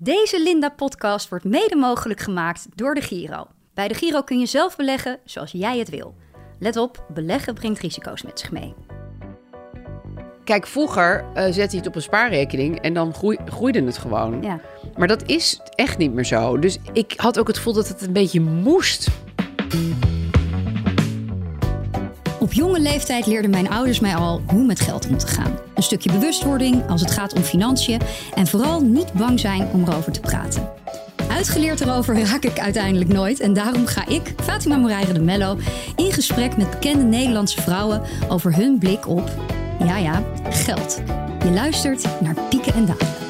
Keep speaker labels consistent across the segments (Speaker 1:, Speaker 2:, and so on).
Speaker 1: Deze Linda-podcast wordt mede mogelijk gemaakt door de Giro. Bij de Giro kun je zelf beleggen zoals jij het wil. Let op, beleggen brengt risico's met zich mee.
Speaker 2: Kijk, vroeger eh, zette hij het op een spaarrekening en dan groei- groeide het gewoon.
Speaker 1: Ja.
Speaker 2: Maar dat is echt niet meer zo. Dus ik had ook het gevoel dat het een beetje moest.
Speaker 1: Op jonge leeftijd leerden mijn ouders mij al hoe met geld om te gaan. Een stukje bewustwording als het gaat om financiën en vooral niet bang zijn om erover te praten. Uitgeleerd erover raak ik uiteindelijk nooit en daarom ga ik, Fatima Moreira de Mello, in gesprek met bekende Nederlandse vrouwen over hun blik op, ja ja, geld. Je luistert naar Pieken en Dalen.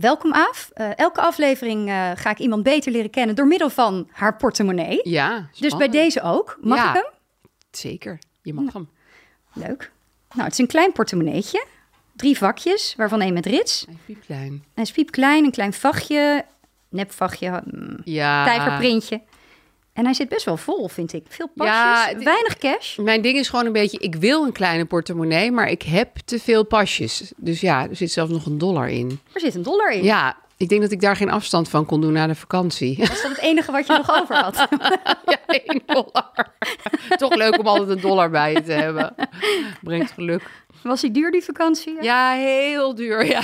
Speaker 1: Welkom Aaf. Eh, elke aflevering eh, ga ik iemand beter leren kennen door middel van haar portemonnee.
Speaker 2: Ja,
Speaker 1: Dus bij deze ook. Mag
Speaker 2: Ja.
Speaker 1: ik hem?
Speaker 2: Zeker, je mag hem.
Speaker 1: Leuk. Nou, het is een klein portemonneetje. Drie vakjes, waarvan één met rits.
Speaker 2: Hij is piepklein.
Speaker 1: Hij is piepklein, een klein vachtje, nepvachtje, mm,
Speaker 2: Ja.
Speaker 1: tijgerprintje. En hij zit best wel vol, vind ik. Veel pasjes,
Speaker 2: Ja,
Speaker 1: weinig cash.
Speaker 2: Mijn ding is gewoon een beetje, ik wil een kleine portemonnee, maar ik heb te veel pasjes. Dus ja, er zit zelfs nog een dollar in.
Speaker 1: Er zit een dollar in.
Speaker 2: Ja, ik denk dat ik daar geen afstand van kon doen na de vakantie.
Speaker 1: Was dat het enige wat je nog over had?
Speaker 2: ja, één dollar. Toch leuk om altijd een dollar bij je te hebben. Brengt geluk.
Speaker 1: Was hij duur, die vakantie?
Speaker 2: Ja, heel duur, ja.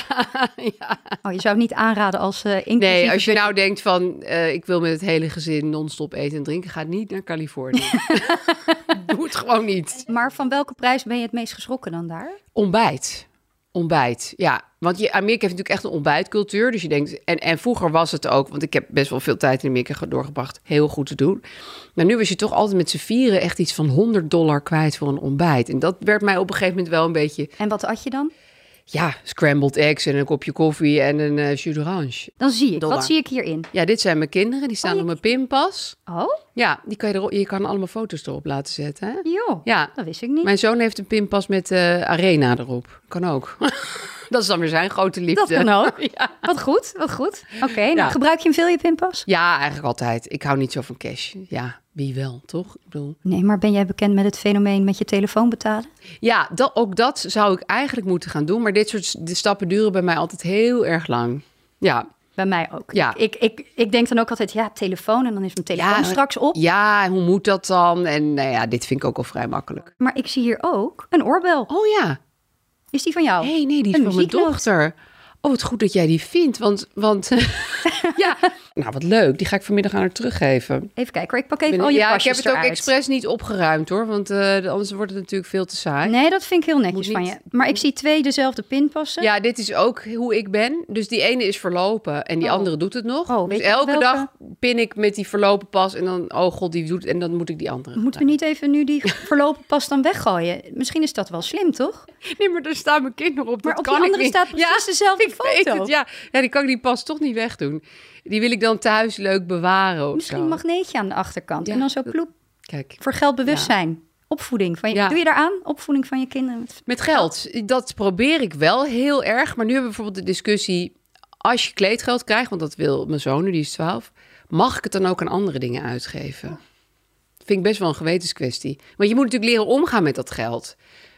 Speaker 2: ja.
Speaker 1: Oh, je zou het niet aanraden als eh inclusief...
Speaker 2: Nee, als je nou denkt van, eh, ik wil met het hele gezin non-stop eten en drinken, ga niet naar Californië. Doe het gewoon niet.
Speaker 1: Maar van welke prijs ben je het meest geschrokken dan daar?
Speaker 2: Ontbijt. Ontbijt, ja. Want je, Amerika heeft natuurlijk echt een ontbijtcultuur. Dus je denkt, en, en vroeger was het ook, want ik heb best wel veel tijd in Amerika doorgebracht, heel goed te doen. Maar nu was je toch altijd met z'n vieren echt iets van 100 dollar kwijt voor een ontbijt. En dat werd mij op een gegeven moment wel een beetje,
Speaker 1: En wat at je dan?
Speaker 2: Ja, scrambled eggs en een kopje koffie en een eh jus d'orange.
Speaker 1: Dan zie ik.
Speaker 2: Dollar.
Speaker 1: Wat zie ik hierin?
Speaker 2: Ja, dit zijn mijn kinderen, die staan
Speaker 1: Oh,
Speaker 2: op mijn pinpas.
Speaker 1: Oh,
Speaker 2: Ja, die kan je, erop, je kan allemaal foto's erop laten zetten. Hè?
Speaker 1: joh.
Speaker 2: Ja,
Speaker 1: Dat wist ik niet.
Speaker 2: mijn zoon heeft een pinpas met eh, Arena erop. Kan ook. dat is dan weer zijn grote liefde.
Speaker 1: Dat kan ook.
Speaker 2: Ja.
Speaker 1: Wat goed, wat goed. Oké, nou
Speaker 2: Ja.
Speaker 1: gebruik je hem veel, je pinpas?
Speaker 2: ja, eigenlijk altijd. Ik hou niet zo van cash. Ja, wie wel, toch? Ik bedoel...
Speaker 1: Nee, maar ben jij bekend met het fenomeen met je telefoon betalen?
Speaker 2: Ja, dat, ook dat zou ik eigenlijk moeten gaan doen. Maar dit soort de stappen duren bij mij altijd heel erg lang. Ja,
Speaker 1: Bij mij ook.
Speaker 2: Ja.
Speaker 1: Ik, ik, ik denk dan ook altijd, ja, telefoon en dan is mijn telefoon
Speaker 2: Ja,
Speaker 1: straks op.
Speaker 2: ja, en hoe moet dat dan? En nou ja, dit vind ik ook al vrij makkelijk.
Speaker 1: Maar ik zie hier ook een oorbel.
Speaker 2: Oh ja,
Speaker 1: Is die van jou?
Speaker 2: hey, nee, die is
Speaker 1: Een
Speaker 2: van mijn dochter. Oh, wat goed dat jij die vindt. Want, want ja, nou wat leuk. Die ga ik vanmiddag aan haar teruggeven.
Speaker 1: Even kijken ik pak even al je
Speaker 2: ja, ik heb het ook
Speaker 1: eruit.
Speaker 2: expres niet opgeruimd hoor. Want eh, anders wordt het natuurlijk veel te saai.
Speaker 1: Nee, dat vind ik heel netjes van je. Maar ik zie twee dezelfde pinpassen.
Speaker 2: Ja, dit is ook hoe ik ben. Dus die ene is verlopen en die
Speaker 1: Oh.
Speaker 2: andere doet het nog.
Speaker 1: Oh,
Speaker 2: dus elke
Speaker 1: welke?
Speaker 2: dag pin ik met die verlopen pas en dan, oh god, die doet en dan moet ik die andere.
Speaker 1: Moeten we niet even nu die verlopen pas dan weggooien? Misschien is dat wel slim, toch?
Speaker 2: Nee, maar daar staan mijn kinderen op.
Speaker 1: Maar
Speaker 2: dat
Speaker 1: op
Speaker 2: kan
Speaker 1: die andere staat precies dezelfde
Speaker 2: ik weet
Speaker 1: foto.
Speaker 2: het, ja. ja, die kan ik die pas toch niet wegdoen. Die wil ik dan thuis leuk bewaren
Speaker 1: Misschien een magneetje aan de achterkant. En dan zo ploep.
Speaker 2: Kijk,
Speaker 1: Voor geldbewustzijn. Opvoeding. Van je,
Speaker 2: Ja.
Speaker 1: Doe je daaraan? Opvoeding van je kinderen.
Speaker 2: met geld, dat probeer ik wel heel erg. Maar nu hebben we bijvoorbeeld de discussie... als je kleedgeld krijgt, want dat wil mijn zoon nu, die is 12... mag ik het dan ook aan andere dingen uitgeven? Vind ik best wel een gewetenskwestie. Want je moet natuurlijk leren omgaan met dat geld.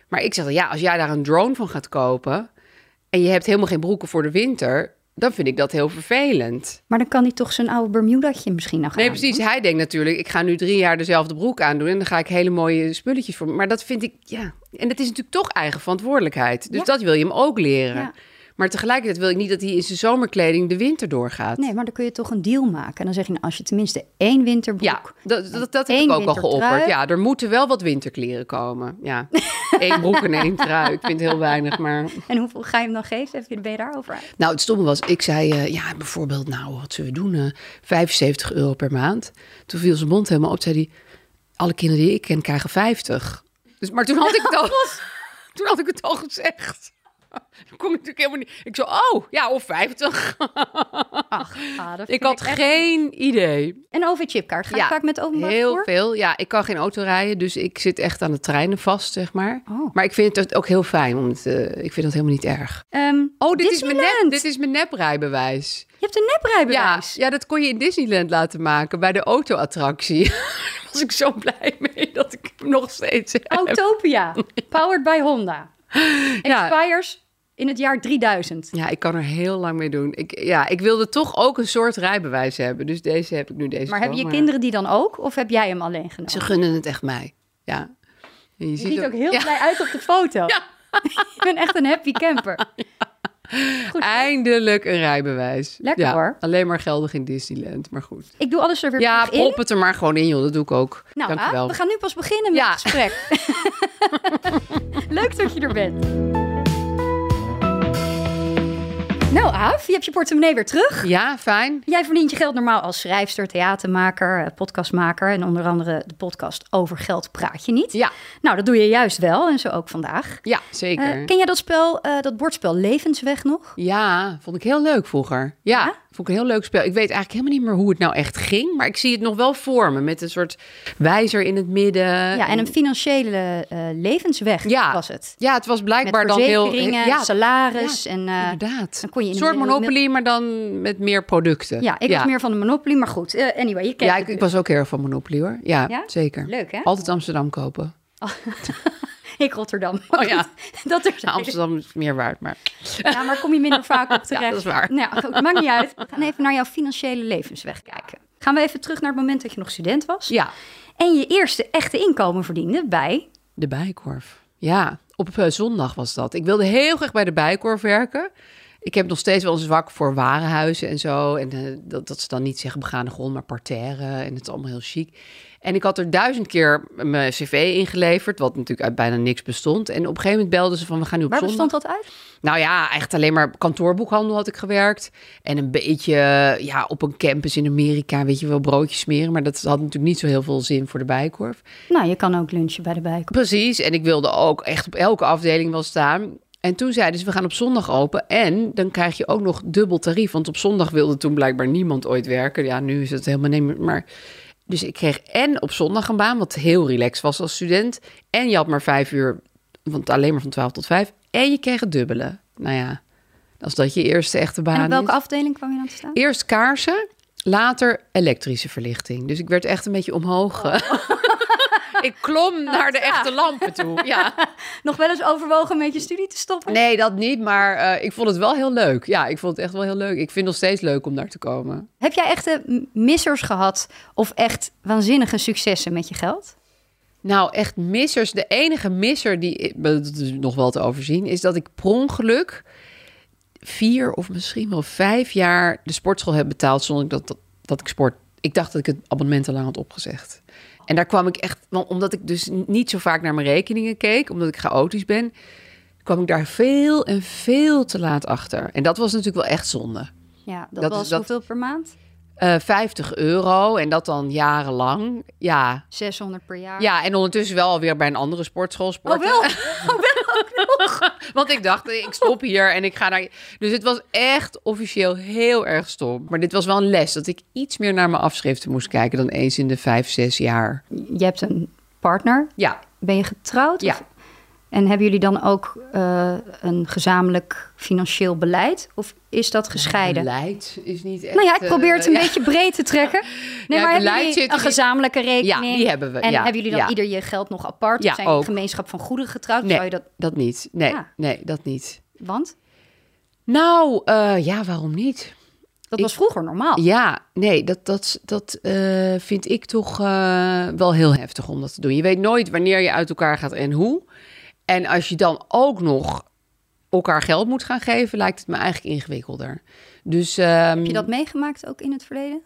Speaker 2: Maar ik zeg dan, ja, als jij daar een drone van gaat kopen... en je hebt helemaal geen broeken voor de winter... dan vind ik dat heel vervelend.
Speaker 1: Maar dan kan hij toch zijn oude Bermudaatje misschien nog
Speaker 2: Nee,
Speaker 1: aan
Speaker 2: precies. Hij denkt natuurlijk, ik ga nu drie jaar dezelfde broek aandoen... en dan ga ik hele mooie spulletjes voor... Maar dat vind ik, ja... En dat is natuurlijk toch eigen verantwoordelijkheid. Dus
Speaker 1: Ja.
Speaker 2: dat wil je hem ook leren.
Speaker 1: Ja.
Speaker 2: Maar tegelijkertijd wil ik niet dat hij in zijn zomerkleding de winter doorgaat.
Speaker 1: Nee, maar dan kun je toch een deal maken. En dan zeg je, nou, als je tenminste één winterbroek...
Speaker 2: Ja, dat, dat, dat heb ik ook al geopperd. Ja, er moeten wel wat winterkleren komen. Ja, één broek en één trui. Ik vind het heel weinig, maar...
Speaker 1: En hoeveel ga je hem dan geven? Heb je- Ben je daarover uit?
Speaker 2: Nou, het stomme was, ik zei, eh, ja, bijvoorbeeld, nou, wat zullen we doen? eh 75 euro per maand. Toen viel zijn mond helemaal op, zei hij, alle kinderen die ik ken krijgen 50. Dus, maar toen had ik het al, toen had ik het al gezegd. Dan kom ik natuurlijk helemaal niet. Ik zo, oh, ja, of 50.
Speaker 1: Ach, ah, dat
Speaker 2: Ik had
Speaker 1: echt-
Speaker 2: geen idee.
Speaker 1: Een OV-chipkaart. Ga je
Speaker 2: Ja,
Speaker 1: vaak met openbaar
Speaker 2: Heel
Speaker 1: vervoer?
Speaker 2: veel. Ja, ik kan geen auto rijden, dus ik zit echt aan de treinen vast, zeg maar.
Speaker 1: Oh.
Speaker 2: Maar ik vind het ook heel fijn, om het, eh, ik vind dat helemaal niet erg.
Speaker 1: Ehm,
Speaker 2: Oh, dit is, mijn nep, dit is mijn neprijbewijs.
Speaker 1: Je hebt een
Speaker 2: Ja,
Speaker 1: neprijbewijs.
Speaker 2: ja, dat kon je in Disneyland laten maken bij de auto-attractie. Daar was ik zo blij mee dat ik hem nog steeds heb.
Speaker 1: Autopia. Powered by Honda.
Speaker 2: Ja.
Speaker 1: Expires In het jaar 3000.
Speaker 2: Ja, ik kan er heel lang mee doen. Ik, ja, ik wilde toch ook een soort rijbewijs hebben. Dus deze heb ik nu deze.
Speaker 1: Maar hebben je kinderen die dan ook? Of heb jij hem alleen genomen?
Speaker 2: Ze gunnen het echt mij. Ja. Je,
Speaker 1: Je ziet ook heel
Speaker 2: ja,
Speaker 1: blij uit op de foto.
Speaker 2: Ja.
Speaker 1: Je bent echt een happy camper. Goed.
Speaker 2: Eindelijk een rijbewijs.
Speaker 1: Lekker,
Speaker 2: Ja,
Speaker 1: hoor.
Speaker 2: Alleen maar geldig in Disneyland, maar goed.
Speaker 1: Ik doe alles er weer
Speaker 2: Ja,
Speaker 1: in.
Speaker 2: prop het er maar gewoon in, joh. Dat doe ik ook.
Speaker 1: Nou,
Speaker 2: wel.
Speaker 1: we gaan nu pas beginnen met
Speaker 2: Ja.
Speaker 1: het gesprek. Leuk dat je er bent. Nou, Aaf, je hebt je portemonnee weer terug.
Speaker 2: Ja, fijn.
Speaker 1: Jij verdient je geld normaal als schrijfster, theatermaker, eh, podcastmaker en onder andere de podcast Over Geld Praat Je Niet.
Speaker 2: Ja,
Speaker 1: Nou, dat doe je juist wel en zo ook vandaag.
Speaker 2: ja zeker.
Speaker 1: Eh, ken jij dat spel, eh, dat bordspel Levensweg nog?
Speaker 2: Ja, vond ik heel leuk vroeger. Ja,
Speaker 1: Ja?
Speaker 2: Vond ik een heel leuk spel. Ik weet eigenlijk helemaal niet meer hoe het nou echt ging, maar ik zie het nog wel voor me met een soort wijzer in het midden.
Speaker 1: Ja, en een financiële eh, levensweg
Speaker 2: Ja.
Speaker 1: was het.
Speaker 2: Ja, het was blijkbaar dan heel...
Speaker 1: verzekeringen,
Speaker 2: ja,
Speaker 1: salaris en... eh,
Speaker 2: inderdaad.
Speaker 1: dan kon je in
Speaker 2: een soort Monopoly, maar dan met meer producten.
Speaker 1: ja, ik was meer van de Monopoly, maar goed. eh, anyway, je kent
Speaker 2: Ja, ik, ik
Speaker 1: dus.
Speaker 2: was ook heel erg van Monopoly hoor. Ja,
Speaker 1: Ja?
Speaker 2: zeker.
Speaker 1: Leuk, hè?
Speaker 2: Altijd Amsterdam kopen.
Speaker 1: Ik Rotterdam.
Speaker 2: Oh ja.
Speaker 1: dat er
Speaker 2: Nou, Amsterdam is meer waard, maar...
Speaker 1: Ja, maar kom je minder vaak op terecht.
Speaker 2: Ja, dat is waar.
Speaker 1: Nou, maakt niet uit. We gaan even naar jouw financiële levensweg kijken. Gaan we even terug naar het moment dat je nog student was.
Speaker 2: Ja,
Speaker 1: En je eerste echte inkomen verdiende bij...
Speaker 2: de Bijkorf. Ja, op eh, zondag was dat. Ik wilde heel graag bij de Bijkorf werken. Ik heb nog steeds wel een zwak voor warenhuizen en zo. En eh, dat, dat ze dan niet zeggen begane grond, maar parterre. En het is allemaal heel chic. En ik had er duizend keer mijn cv ingeleverd, wat natuurlijk uit bijna niks bestond. En op een gegeven moment belden ze van, we gaan nu op
Speaker 1: Waar
Speaker 2: zondag...
Speaker 1: bestond dat uit?
Speaker 2: Nou ja, echt alleen maar kantoorboekhandel had ik gewerkt. En een beetje ja, op een campus in Amerika, weet je wel, broodjes smeren. Maar dat had natuurlijk niet zo heel veel zin voor de bijkorf.
Speaker 1: Nou, je kan ook lunchen bij de bijkorf.
Speaker 2: Precies, en ik wilde ook echt op elke afdeling wel staan. En toen zeiden ze, we gaan op zondag open en dan krijg je ook nog dubbel tarief. Want op zondag wilde toen blijkbaar niemand ooit werken. Ja, nu is het helemaal niet meer, maar... Dus ik kreeg en op zondag een baan, wat heel relaxed was als student. En je had maar vijf uur, want alleen maar van 12 tot 5. En je kreeg het dubbele. Nou ja, als dat je eerste echte baan
Speaker 1: En op welke
Speaker 2: is.
Speaker 1: afdeling kwam je dan te staan?
Speaker 2: Eerst kaarsen, later elektrische verlichting. Dus ik werd echt een beetje omhoog. ik klom naar de echte lampen toe. Ja.
Speaker 1: Nog wel eens overwogen met je studie te stoppen?
Speaker 2: Nee, dat niet, maar eh, ik vond het wel heel leuk. Ja, ik vond het echt wel heel leuk. Ik vind het nog steeds leuk om daar te komen.
Speaker 1: Heb jij echte missers gehad of echt waanzinnige successen met je geld?
Speaker 2: Nou, echt missers. De enige misser die dat is nog wel te overzien, is dat ik per ongeluk vier of misschien wel vijf jaar de sportschool heb betaald zonder dat, dat, dat ik sport. Ik dacht dat ik het abonnement al lang had opgezegd. En daar kwam ik echt, want omdat ik dus niet zo vaak naar mijn rekeningen keek, omdat ik chaotisch ben, kwam ik daar veel en veel te laat achter. En dat was natuurlijk wel echt zonde.
Speaker 1: Ja, dat, was
Speaker 2: dat-
Speaker 1: hoeveel per maand?
Speaker 2: Eh 50 euro en dat dan jarenlang. Ja.
Speaker 1: 600 per jaar.
Speaker 2: ja, en ondertussen wel alweer bij een andere sportschool
Speaker 1: Oh,
Speaker 2: sporten.
Speaker 1: wel? Oh, wel ook nog.
Speaker 2: Want ik dacht, ik stop hier en ik ga naar... Dus het was echt officieel heel erg stom. Maar dit was wel een les, dat ik iets meer naar mijn afschriften moest kijken... dan eens in de vijf, zes jaar.
Speaker 1: Je hebt een partner.
Speaker 2: Ja,
Speaker 1: Ben je getrouwd?
Speaker 2: Ja.
Speaker 1: Of- En hebben jullie dan ook eh, een gezamenlijk financieel beleid? Of is dat gescheiden?
Speaker 2: beleid is niet echt...
Speaker 1: Nou ja, ik probeer het een
Speaker 2: eh, ja.
Speaker 1: beetje breed te trekken. Nee,
Speaker 2: Ja,
Speaker 1: maar hebben jullie een
Speaker 2: in-
Speaker 1: gezamenlijke rekening?
Speaker 2: Ja, die hebben we,
Speaker 1: En
Speaker 2: ja,
Speaker 1: hebben jullie dan
Speaker 2: ja.
Speaker 1: ieder je geld nog apart?
Speaker 2: Ja,
Speaker 1: of zijn
Speaker 2: ook.
Speaker 1: gemeenschap van goederen getrouwd?
Speaker 2: Nee,
Speaker 1: Zou je dat...
Speaker 2: dat niet. Nee,
Speaker 1: Ja.
Speaker 2: nee, dat niet.
Speaker 1: Want
Speaker 2: Nou, eh, ja, waarom niet?
Speaker 1: dat
Speaker 2: Ik-
Speaker 1: was vroeger normaal.
Speaker 2: Ja, nee, dat, dat, dat vind ik toch wel heel heftig om dat te doen. Je weet nooit wanneer je uit elkaar gaat en hoe. En als je dan ook nog elkaar geld moet gaan geven, lijkt het me eigenlijk ingewikkelder. Dus ehm,
Speaker 1: Heb je dat meegemaakt ook in het verleden?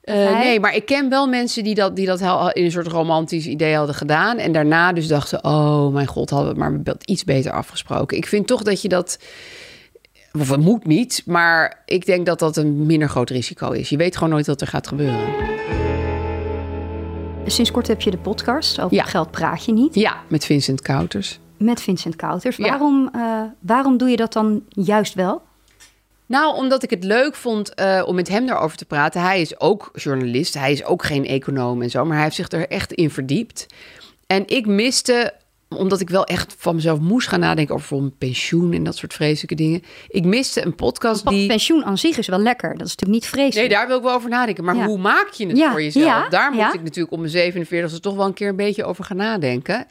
Speaker 2: eh,
Speaker 1: hij?
Speaker 2: nee, maar ik ken wel mensen die dat, die dat in een soort romantisch idee hadden gedaan. En daarna dus dachten, oh mijn god, hadden we het maar iets beter afgesproken. Ik vind toch dat je dat... Of het moet niet, maar ik denk dat dat een minder groot risico is. Je weet gewoon nooit wat er gaat gebeuren.
Speaker 1: Sinds kort heb je de podcast over
Speaker 2: Ja.
Speaker 1: geld praat je niet.
Speaker 2: Ja, met Vincent Kouters.
Speaker 1: Met Vincent Kouters.
Speaker 2: Ja.
Speaker 1: Waarom, eh, waarom doe je dat dan juist wel?
Speaker 2: Nou, omdat ik het leuk vond eh, om met hem daarover te praten. Hij is ook journalist, hij is ook geen econoom en zo, maar hij heeft zich er echt in verdiept. En ik miste, omdat ik wel echt van mezelf moest gaan nadenken over bijvoorbeeld pensioen en dat soort vreselijke dingen. Ik miste een podcast die.
Speaker 1: Pensioen aan zich is wel lekker. Dat is natuurlijk niet
Speaker 2: Nee,
Speaker 1: vreselijk.
Speaker 2: daar wil ik wel over nadenken. Maar
Speaker 1: Ja.
Speaker 2: hoe maak je het
Speaker 1: Ja,
Speaker 2: voor jezelf?
Speaker 1: ja,
Speaker 2: daar moet ik natuurlijk op mijn 47 e toch wel een keer een beetje over gaan nadenken.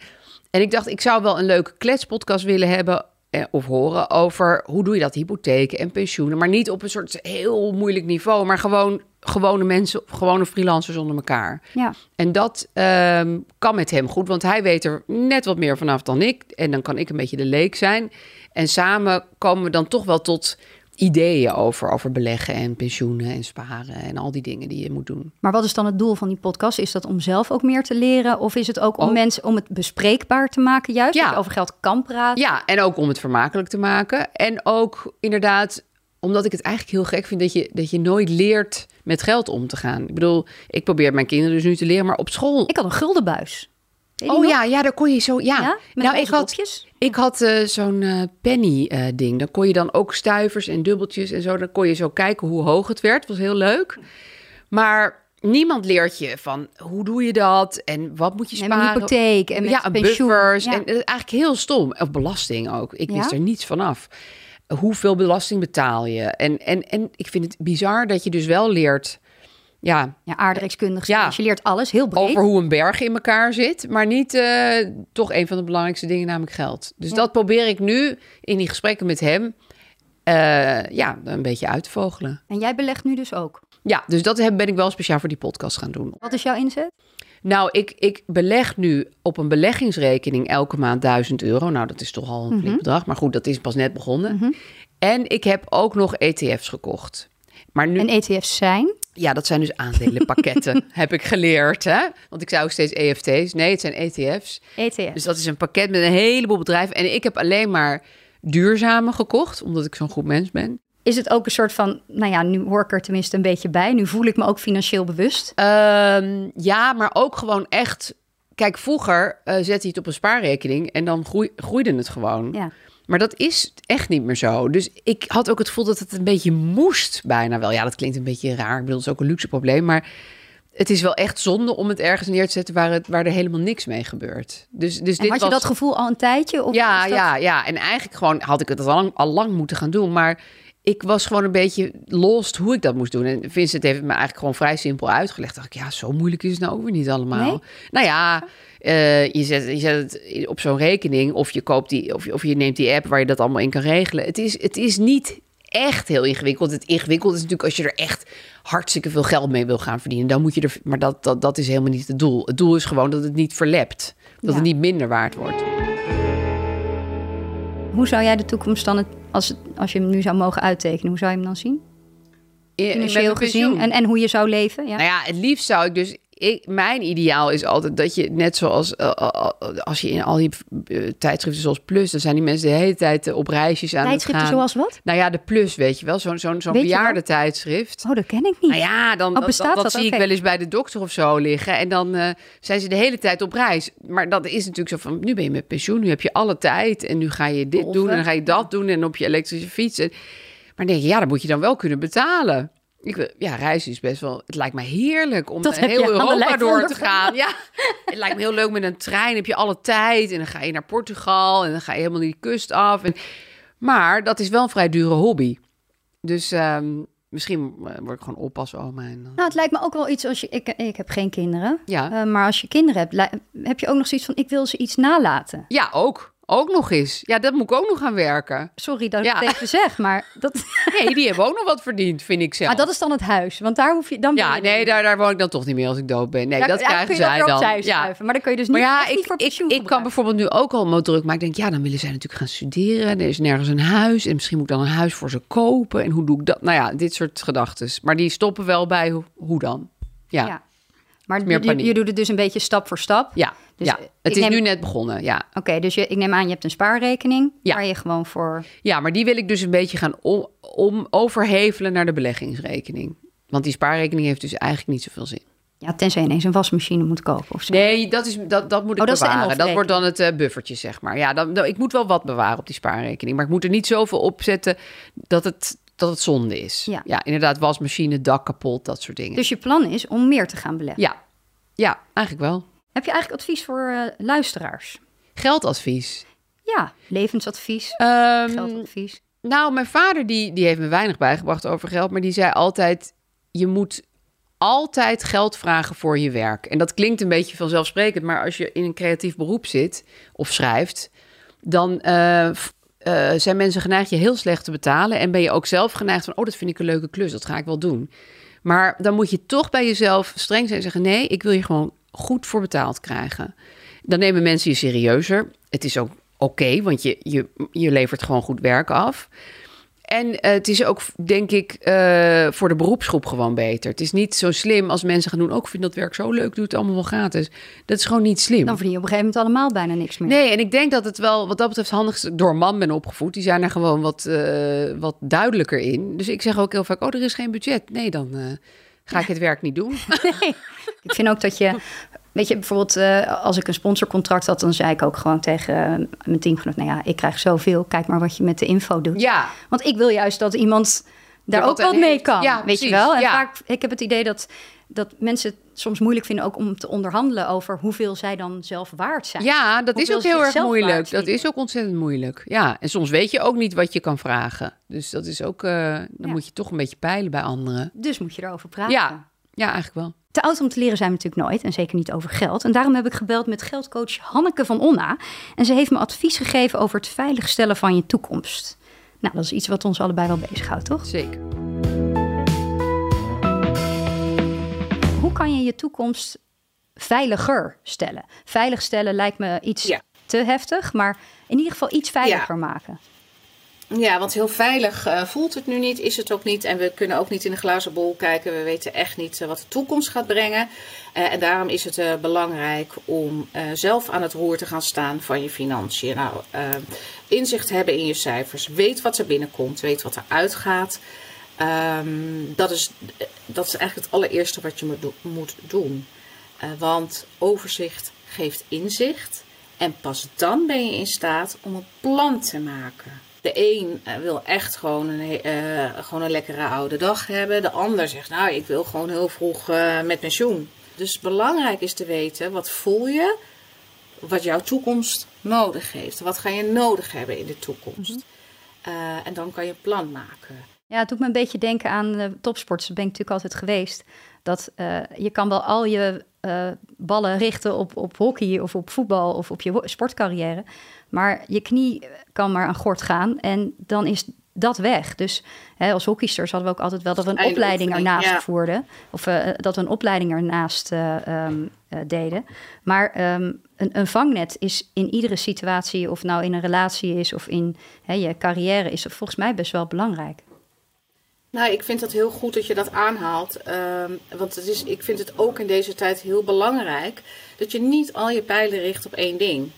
Speaker 2: En ik dacht, ik zou wel een leuke kletspodcast willen hebben eh, of horen over hoe doe je dat, hypotheken en pensioenen. Maar niet op een soort heel moeilijk niveau, maar gewoon gewone mensen, gewone freelancers onder elkaar.
Speaker 1: Ja.
Speaker 2: En dat ehm, kan met hem goed, want hij weet er net wat meer vanaf dan ik. En dan kan ik een beetje de leek zijn. En samen komen we dan toch wel tot ideeën over, over beleggen en pensioenen en sparen en al die dingen die je moet doen.
Speaker 1: Maar wat is dan het doel van die podcast? Is dat om zelf ook meer te leren? Of is het ook om
Speaker 2: Ook.
Speaker 1: mensen om het bespreekbaar te maken? Juist
Speaker 2: Ja.
Speaker 1: dat je over geld kan praten.
Speaker 2: Ja, en ook om het vermakelijk te maken. En ook inderdaad, omdat ik het eigenlijk heel gek vind dat je, dat je nooit leert met geld om te gaan. Ik bedoel, ik probeer mijn kinderen dus nu te leren, maar op school.
Speaker 1: Ik had een guldenbuis.
Speaker 2: Oh
Speaker 1: nog?
Speaker 2: ja, ja, daar kon je zo. Ja, nou, ik had, ik had eh, zo'n eh, penny-ding. dan kon je dan ook stuivers en dubbeltjes en zo. Dan kon je zo kijken hoe hoog het werd. was heel leuk. Maar niemand leert je van hoe doe je dat en wat moet je
Speaker 1: En
Speaker 2: sparen.
Speaker 1: met hypotheek en met
Speaker 2: ja,
Speaker 1: pensioen.
Speaker 2: buffers.
Speaker 1: Ja.
Speaker 2: En eigenlijk heel stom. Of belasting ook. Ik wist
Speaker 1: Ja?
Speaker 2: er niets vanaf. Hoeveel belasting betaal je? En, en, en ik vind het bizar dat je dus wel leert... Ja,
Speaker 1: Ja, aardrijkskundig.
Speaker 2: Ja.
Speaker 1: Je leert alles, heel breed.
Speaker 2: over hoe een berg in elkaar zit, maar niet eh, toch een van de belangrijkste dingen, namelijk geld. Dus
Speaker 1: Ja.
Speaker 2: dat probeer ik nu in die gesprekken met hem eh, ja, een beetje uit te vogelen.
Speaker 1: En jij belegt nu dus ook.
Speaker 2: Ja, dus dat ben ik wel speciaal voor die podcast gaan doen.
Speaker 1: Wat is jouw inzet?
Speaker 2: Nou, ik, ik beleg nu op een beleggingsrekening elke maand 1000 euro. Nou, dat is toch al een flink bedrag, maar goed, dat is pas net begonnen. En ik heb ook nog ETF's gekocht. Maar nu,
Speaker 1: En ETF's zijn?
Speaker 2: Ja, dat zijn dus aandelenpakketten, heb ik geleerd. Hè? Want ik zei ook steeds EFT's. Nee, het zijn ETF's.
Speaker 1: ETF's.
Speaker 2: Dus dat is een pakket met een heleboel bedrijven. En ik heb alleen maar duurzame gekocht, omdat ik zo'n goed mens ben.
Speaker 1: Is het ook een soort van, nou ja, nu hoor ik er tenminste een beetje bij. Nu voel ik me ook financieel bewust.
Speaker 2: Ehm, ja, maar ook gewoon echt... Kijk, vroeger eh zette je het op een spaarrekening en dan groei, groeide het gewoon.
Speaker 1: Ja.
Speaker 2: Maar dat is echt niet meer zo. Dus ik had ook het gevoel dat het een beetje moest bijna wel. Ja, dat klinkt een beetje raar. Ik bedoel, dat is ook een luxe probleem. Maar het is wel echt zonde om het ergens neer te zetten waar, het, waar er helemaal niks mee gebeurt. Dus, dus
Speaker 1: En
Speaker 2: dit
Speaker 1: had je
Speaker 2: was...
Speaker 1: dat gevoel al een tijdje? Of
Speaker 2: Ja,
Speaker 1: dat-
Speaker 2: ja, ja. En eigenlijk gewoon had ik het al lang, al lang moeten gaan doen. Maar ik was gewoon een beetje lost hoe ik dat moest doen. En Vincent heeft het me eigenlijk gewoon vrij simpel uitgelegd. Dacht ik, ja, zo moeilijk is het nou ook weer niet allemaal.
Speaker 1: Nee?
Speaker 2: Nou ja, eh, je, zet, je zet het op zo'n rekening of je koopt die, of je, of je neemt die app waar je dat allemaal in kan regelen. Het is, het is niet echt heel ingewikkeld. Het ingewikkeld is natuurlijk als je er echt hartstikke veel geld mee wil gaan verdienen. Dan moet je er, maar dat, dat, dat is helemaal niet het doel. Het doel is gewoon dat het niet verlept. Dat
Speaker 1: Ja.
Speaker 2: het niet minder waard wordt.
Speaker 1: Hoe zou jij de toekomst dan, het, als, het, als je hem nu zou mogen uittekenen, hoe zou je hem dan zien? Financieel gezien en, en hoe je zou leven? Ja.
Speaker 2: Nou ja, het liefst zou ik dus. Ik, mijn ideaal is altijd dat je, net zoals eh, eh, als je in al die eh, tijdschriften zoals Plus, dan zijn die mensen de hele tijd eh, op reisjes aan
Speaker 1: Tijdschriften
Speaker 2: het gaan.
Speaker 1: zoals wat?
Speaker 2: Nou ja, de Plus, weet je wel, zo'n zo'n zo'n.
Speaker 1: Oh, dat ken ik niet.
Speaker 2: Nou ja, dan
Speaker 1: Oh,
Speaker 2: dat,
Speaker 1: bestaat
Speaker 2: dat, zie ik wel eens bij de dokter of zo liggen. En dan eh, zijn ze de hele tijd op reis. Maar dat is natuurlijk zo van, nu ben je met pensioen, nu heb je alle tijd. En nu ga je dit
Speaker 1: Golven.
Speaker 2: doen en dan ga je dat doen en op je elektrische fiets. En, maar denk je, ja, dat moet je dan wel kunnen betalen. Ik, wil- ja, reizen is best wel... Het lijkt me heerlijk om
Speaker 1: Dat
Speaker 2: eh, heel Europa door te gaan. Ja, het lijkt me heel leuk met een trein. heb je alle tijd en dan ga je naar Portugal en dan ga je helemaal die kust af. En, maar dat is wel een vrij dure hobby. Dus ehm, misschien eh, word ik gewoon oppasoma. En dan...
Speaker 1: Nou, het lijkt me ook wel iets als je. Ik, ik heb geen kinderen.
Speaker 2: Ja.
Speaker 1: Eh, maar als je kinderen hebt, heb je ook nog zoiets van: ik wil ze iets nalaten.
Speaker 2: Ja, ook. Ook nog eens. Ja, dat moet ik ook nog gaan werken.
Speaker 1: Sorry dat
Speaker 2: Ja.
Speaker 1: ik het even zeg, maar dat,
Speaker 2: Nee, die hebben ook nog wat verdiend, vind ik zelf.
Speaker 1: maar dat is dan het huis. Want daar hoef je dan.
Speaker 2: Ja,
Speaker 1: je
Speaker 2: nee, daar, daar woon ik dan toch niet meer als ik dood ben. Nee,
Speaker 1: Daar-
Speaker 2: dat krijgen zij dan. Ja.
Speaker 1: Maar dan kun je dus niet,
Speaker 2: Maar ja,
Speaker 1: niet
Speaker 2: ik,
Speaker 1: voor
Speaker 2: ik, ik kan bijvoorbeeld nu ook al me druk maken. Ik denk, ja, dan willen zij natuurlijk gaan studeren. Er is nergens een huis. En misschien moet ik dan een huis voor ze kopen. En hoe doe ik dat? Nou ja, dit soort gedachten. Maar die stoppen wel bij hoe, hoe dan. Ja.
Speaker 1: Maar
Speaker 2: meer
Speaker 1: je, je doet het dus een beetje stap voor stap.
Speaker 2: ja,
Speaker 1: Dus,
Speaker 2: ja. Het is
Speaker 1: neem-
Speaker 2: nu net begonnen, ja.
Speaker 1: Oké, dus je, ik neem aan, je hebt een spaarrekening.
Speaker 2: Ja.
Speaker 1: Waar je gewoon voor.
Speaker 2: Ja, maar die wil ik dus een beetje gaan om, om overhevelen naar de beleggingsrekening. Want die spaarrekening heeft dus eigenlijk niet zoveel zin.
Speaker 1: Ja, tenzij je ineens een wasmachine moet kopen of zo.
Speaker 2: Nee, dat, is, dat, dat moet ik
Speaker 1: Oh, dat
Speaker 2: bewaren. Dat wordt dan het eh, buffertje, zeg maar. Ja, dan, dan- ik moet wel wat bewaren op die spaarrekening. Maar ik moet er niet zoveel op zetten dat het, dat het zonde is.
Speaker 1: Ja.
Speaker 2: inderdaad, wasmachine, dak kapot, dat soort dingen.
Speaker 1: Dus je plan is om meer te gaan beleggen.
Speaker 2: Ja, ja, eigenlijk wel.
Speaker 1: Heb je eigenlijk advies voor eh, luisteraars?
Speaker 2: Geldadvies.
Speaker 1: Ja, levensadvies,
Speaker 2: Ehm,
Speaker 1: geldadvies.
Speaker 2: Nou, mijn vader die, die heeft me weinig bijgebracht over geld. Maar die zei altijd, je moet altijd geld vragen voor je werk. En dat klinkt een beetje vanzelfsprekend. Maar als je in een creatief beroep zit of schrijft... dan eh, eh, zijn mensen geneigd je heel slecht te betalen. En ben je ook zelf geneigd van, oh, dat vind ik een leuke klus, dat ga ik wel doen. Maar dan moet je toch bij jezelf streng zijn en zeggen, nee, ik wil je gewoon goed voor betaald krijgen. Dan nemen mensen je serieuzer. Het is ook oké, want je, je, je levert gewoon goed werk af. En eh, het is ook, denk ik, eh, voor de beroepsgroep gewoon beter. Het is niet zo slim als mensen gaan doen. Ook oh, vind dat werk zo leuk, doe het allemaal wel gratis. Dat is gewoon niet slim.
Speaker 1: Dan verdien je op een gegeven moment allemaal bijna niks meer.
Speaker 2: Nee, en ik denk dat het wel, wat dat betreft, handig is. Door man ben opgevoed. Die zijn er gewoon wat, uh, wat duidelijker in. Dus ik zeg ook heel vaak: Oh, er is geen budget. Nee, dan ga ik het werk niet doen.
Speaker 1: Nee. Ik vind ook dat je Weet je, bijvoorbeeld uh, als ik een sponsorcontract had, dan zei ik ook gewoon tegen uh, mijn teamgenoot: Nou ja, ik krijg zoveel, kijk maar wat je met de info doet.
Speaker 2: Ja.
Speaker 1: Want ik wil juist dat iemand daar ook wat mee kan. Ja, weet precies. je wel? En ja. vaak, ik heb het idee dat, dat mensen het soms moeilijk vinden ook om te onderhandelen over hoeveel zij dan zelf waard zijn.
Speaker 2: Ja, dat is ook heel erg moeilijk. Dat is ook ontzettend moeilijk. Ja, en soms weet je ook niet wat je kan vragen. Dus dat is ook, uh, dan ja. moet je toch een beetje peilen bij anderen.
Speaker 1: Dus moet je erover praten.
Speaker 2: Ja, ja eigenlijk wel.
Speaker 1: Te oud om te leren zijn we natuurlijk nooit en zeker niet over geld. En daarom heb ik gebeld met geldcoach Hanneke van Onna. En ze heeft me advies gegeven over het veiligstellen van je toekomst. Nou, dat is iets wat ons allebei wel bezighoudt, toch?
Speaker 2: Zeker.
Speaker 1: Hoe kan je je toekomst veiliger stellen? Veilig stellen lijkt me iets ja. te heftig, maar in ieder geval iets veiliger ja. maken.
Speaker 3: Ja, want heel veilig uh, voelt het nu niet, is het ook niet. En we kunnen ook niet in de glazen bol kijken. We weten echt niet uh, wat de toekomst gaat brengen. Uh, en daarom is het belangrijk om zelf aan het roer te gaan staan van je financiën. Nou, inzicht hebben in je cijfers. Weet wat er binnenkomt, weet wat er uitgaat. Um, dat, is, dat is eigenlijk het allereerste wat je moet, moet doen. want overzicht geeft inzicht. En pas dan ben je in staat om een plan te maken. De een eh, wil echt gewoon een, uh, gewoon een lekkere oude dag hebben. De ander zegt, nou, ik wil gewoon heel vroeg uh, met pensioen. Dus belangrijk is te weten, wat voel je? Wat jouw toekomst nodig heeft. Wat ga je nodig hebben in de toekomst? Mm -hmm. en dan kan je een plan maken.
Speaker 1: Ja, het doet me een beetje denken aan uh, topsports. Dat ben ik natuurlijk altijd geweest. Dat je kan wel al je ballen richten op, op hockey of op voetbal of op je sportcarrière. Maar je knie kan maar een gort gaan en dan is dat weg. Dus hè, als hockeysters hadden we ook altijd wel dat we een opleiding ernaast ja. voerden. Of uh, dat we een opleiding ernaast um, uh, deden. Maar um, een, een, vangnet is in iedere situatie, of nou in een relatie is of in hè, je carrière, is volgens mij best wel belangrijk.
Speaker 3: Nou, ik vind het heel goed dat je dat aanhaalt. Um, want het is, ik vind het ook in deze tijd heel belangrijk dat je niet al je pijlen richt op één ding.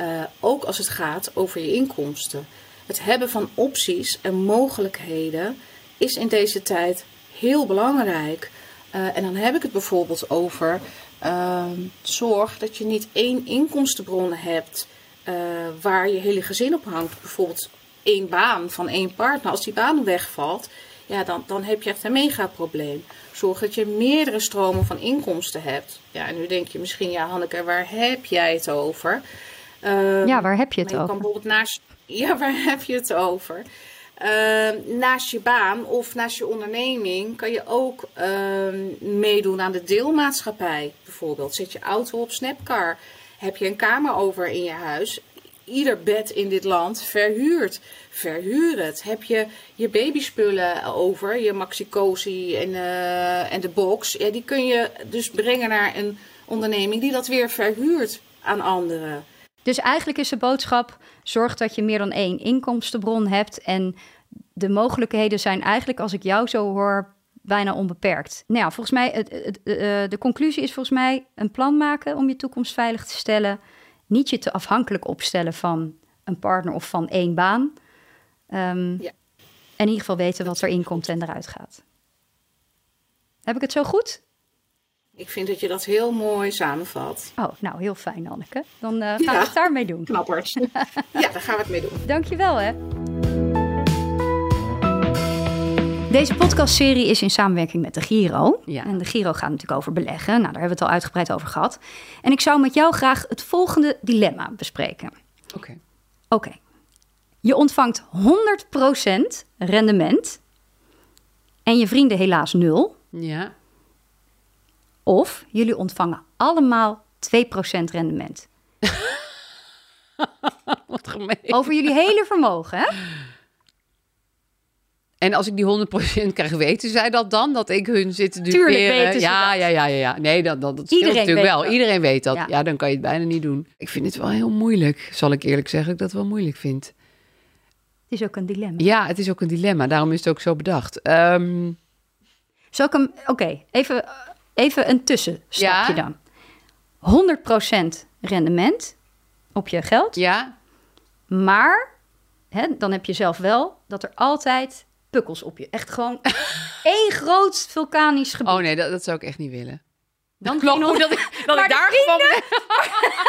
Speaker 3: Uh, ook als het gaat over je inkomsten. Het hebben van opties en mogelijkheden is in deze tijd heel belangrijk. Uh, en dan heb ik het bijvoorbeeld over uh, zorg dat je niet één inkomstenbron hebt uh, waar je hele gezin op hangt. Bijvoorbeeld één baan van één partner. Als die baan wegvalt, ja, dan, dan heb je echt een mega probleem. Zorg dat je meerdere stromen van inkomsten hebt. Ja, en nu denk je misschien, ja Hanneke, waar heb jij het over?
Speaker 1: Uh, ja, waar heb je het
Speaker 3: je
Speaker 1: over?
Speaker 3: Kan bijvoorbeeld naast, ja, waar heb je het over? Uh, naast je baan of naast je onderneming kan je ook uh, meedoen aan de deelmaatschappij. Bijvoorbeeld zet je auto op Snapcar. Heb je een kamer over in je huis? Ieder bed in dit land verhuurt. Verhuur het. Heb je je babyspullen over, je maxi en, uh, en de box. Ja, die kun je dus brengen naar een onderneming die dat weer verhuurt aan anderen.
Speaker 1: Dus eigenlijk is de boodschap: zorg dat je meer dan één inkomstenbron hebt. En de mogelijkheden zijn eigenlijk, als ik jou zo hoor, bijna onbeperkt. Nou ja, volgens mij, het, eh, de conclusie is volgens mij een plan maken om je toekomst veilig te stellen. Niet je te afhankelijk opstellen van een partner of van één baan. Um, ja. En in ieder geval weten wat erin komt en eruit gaat. Heb ik het zo goed?
Speaker 3: Ik vind dat je dat heel mooi samenvat.
Speaker 1: Oh, nou, heel fijn, Anneke. Dan uh, gaan ja, we het daarmee doen.
Speaker 3: Knappers. ja, daar gaan we het mee doen.
Speaker 1: Dankjewel, hè. Deze podcastserie is in samenwerking met de Giro. Ja. En de Giro gaat natuurlijk over beleggen. Nou, daar hebben we het al uitgebreid over gehad. En ik zou met jou graag het volgende dilemma bespreken.
Speaker 2: Oké. Okay.
Speaker 1: Oké. Okay. Je ontvangt 100% rendement en je vrienden helaas nul.
Speaker 2: Ja.
Speaker 1: Of jullie ontvangen allemaal 2% rendement.
Speaker 2: Wat gemeen.
Speaker 1: Over jullie hele vermogen, hè?
Speaker 2: En als ik die 100% krijg, weten zij dat dan? Dat ik hun zit te duperen?
Speaker 1: Tuurlijk weten ze
Speaker 2: ja,
Speaker 1: dat.
Speaker 2: ja, ja, ja, ja. Nee, dat, dat, dat
Speaker 1: Iedereen
Speaker 2: natuurlijk wel.
Speaker 1: dat.
Speaker 2: Iedereen weet dat.
Speaker 1: Ja.
Speaker 2: Ja. dan kan je het bijna niet doen. Ik vind het wel heel moeilijk. Zal ik eerlijk zeggen dat ik het wel moeilijk vind.
Speaker 1: Het is ook een dilemma.
Speaker 2: Ja, het is ook een dilemma. Daarom is het ook zo bedacht. Ehm,
Speaker 1: Zal ik hem... Oké, even, even een tussenstapje
Speaker 2: Ja.
Speaker 1: dan. 100% rendement op je geld.
Speaker 2: ja,
Speaker 1: Maar hè, dan heb je zelf wel dat er altijd pukkels op je. Echt gewoon één groot vulkanisch gebied.
Speaker 2: oh nee, dat, dat zou ik echt niet willen.
Speaker 1: dan
Speaker 2: Klopt, dat ik, dat ik
Speaker 1: de
Speaker 2: daar gewoon...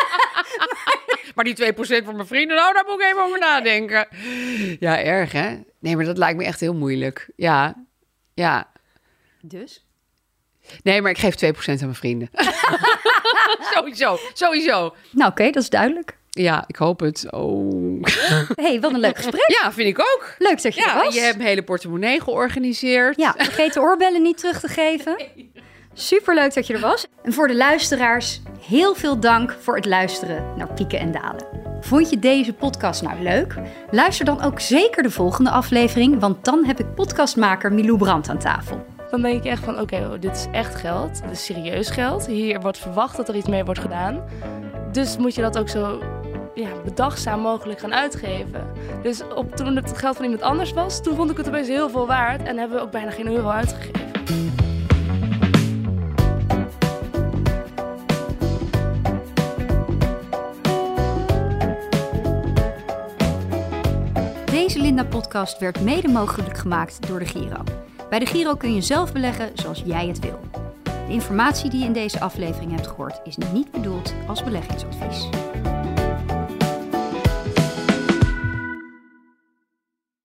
Speaker 2: maar die 2% van mijn vrienden, nou, daar moet ik even over nadenken. Ja, erg hè? Nee, maar dat lijkt me echt heel moeilijk. Ja, ja.
Speaker 1: Dus?
Speaker 2: Nee, maar ik geef 2% aan mijn vrienden. sowieso, sowieso.
Speaker 1: Nou oké, dat is duidelijk.
Speaker 2: Ja, ik hoop het. Oh.
Speaker 1: hey, wat een leuk gesprek.
Speaker 2: Ja, vind ik ook.
Speaker 1: Leuk dat je er was.
Speaker 2: je hebt een hele portemonnee georganiseerd.
Speaker 1: Ja, vergeet de oorbellen niet terug te geven. Superleuk dat je er was. En voor de luisteraars, heel veel dank voor het luisteren naar Pieken en Dalen. Vond je deze podcast nou leuk? Luister dan ook zeker de volgende aflevering, want dan heb ik podcastmaker Milou Brandt aan tafel.
Speaker 4: Dan denk je echt van, oké, oh, dit is echt geld. Dit is serieus geld. Hier wordt verwacht dat er iets mee wordt gedaan. Dus moet je dat ook zo ja, bedachtzaam mogelijk gaan uitgeven. Dus op, toen het geld van iemand anders was, toen vond ik het opeens heel veel waard. En hebben we ook bijna geen euro uitgegeven.
Speaker 1: Deze Linda-podcast werd mede mogelijk gemaakt door de Giro. Bij de Giro kun je zelf beleggen zoals jij het wil. De informatie die je in deze aflevering hebt gehoord is niet bedoeld als beleggingsadvies.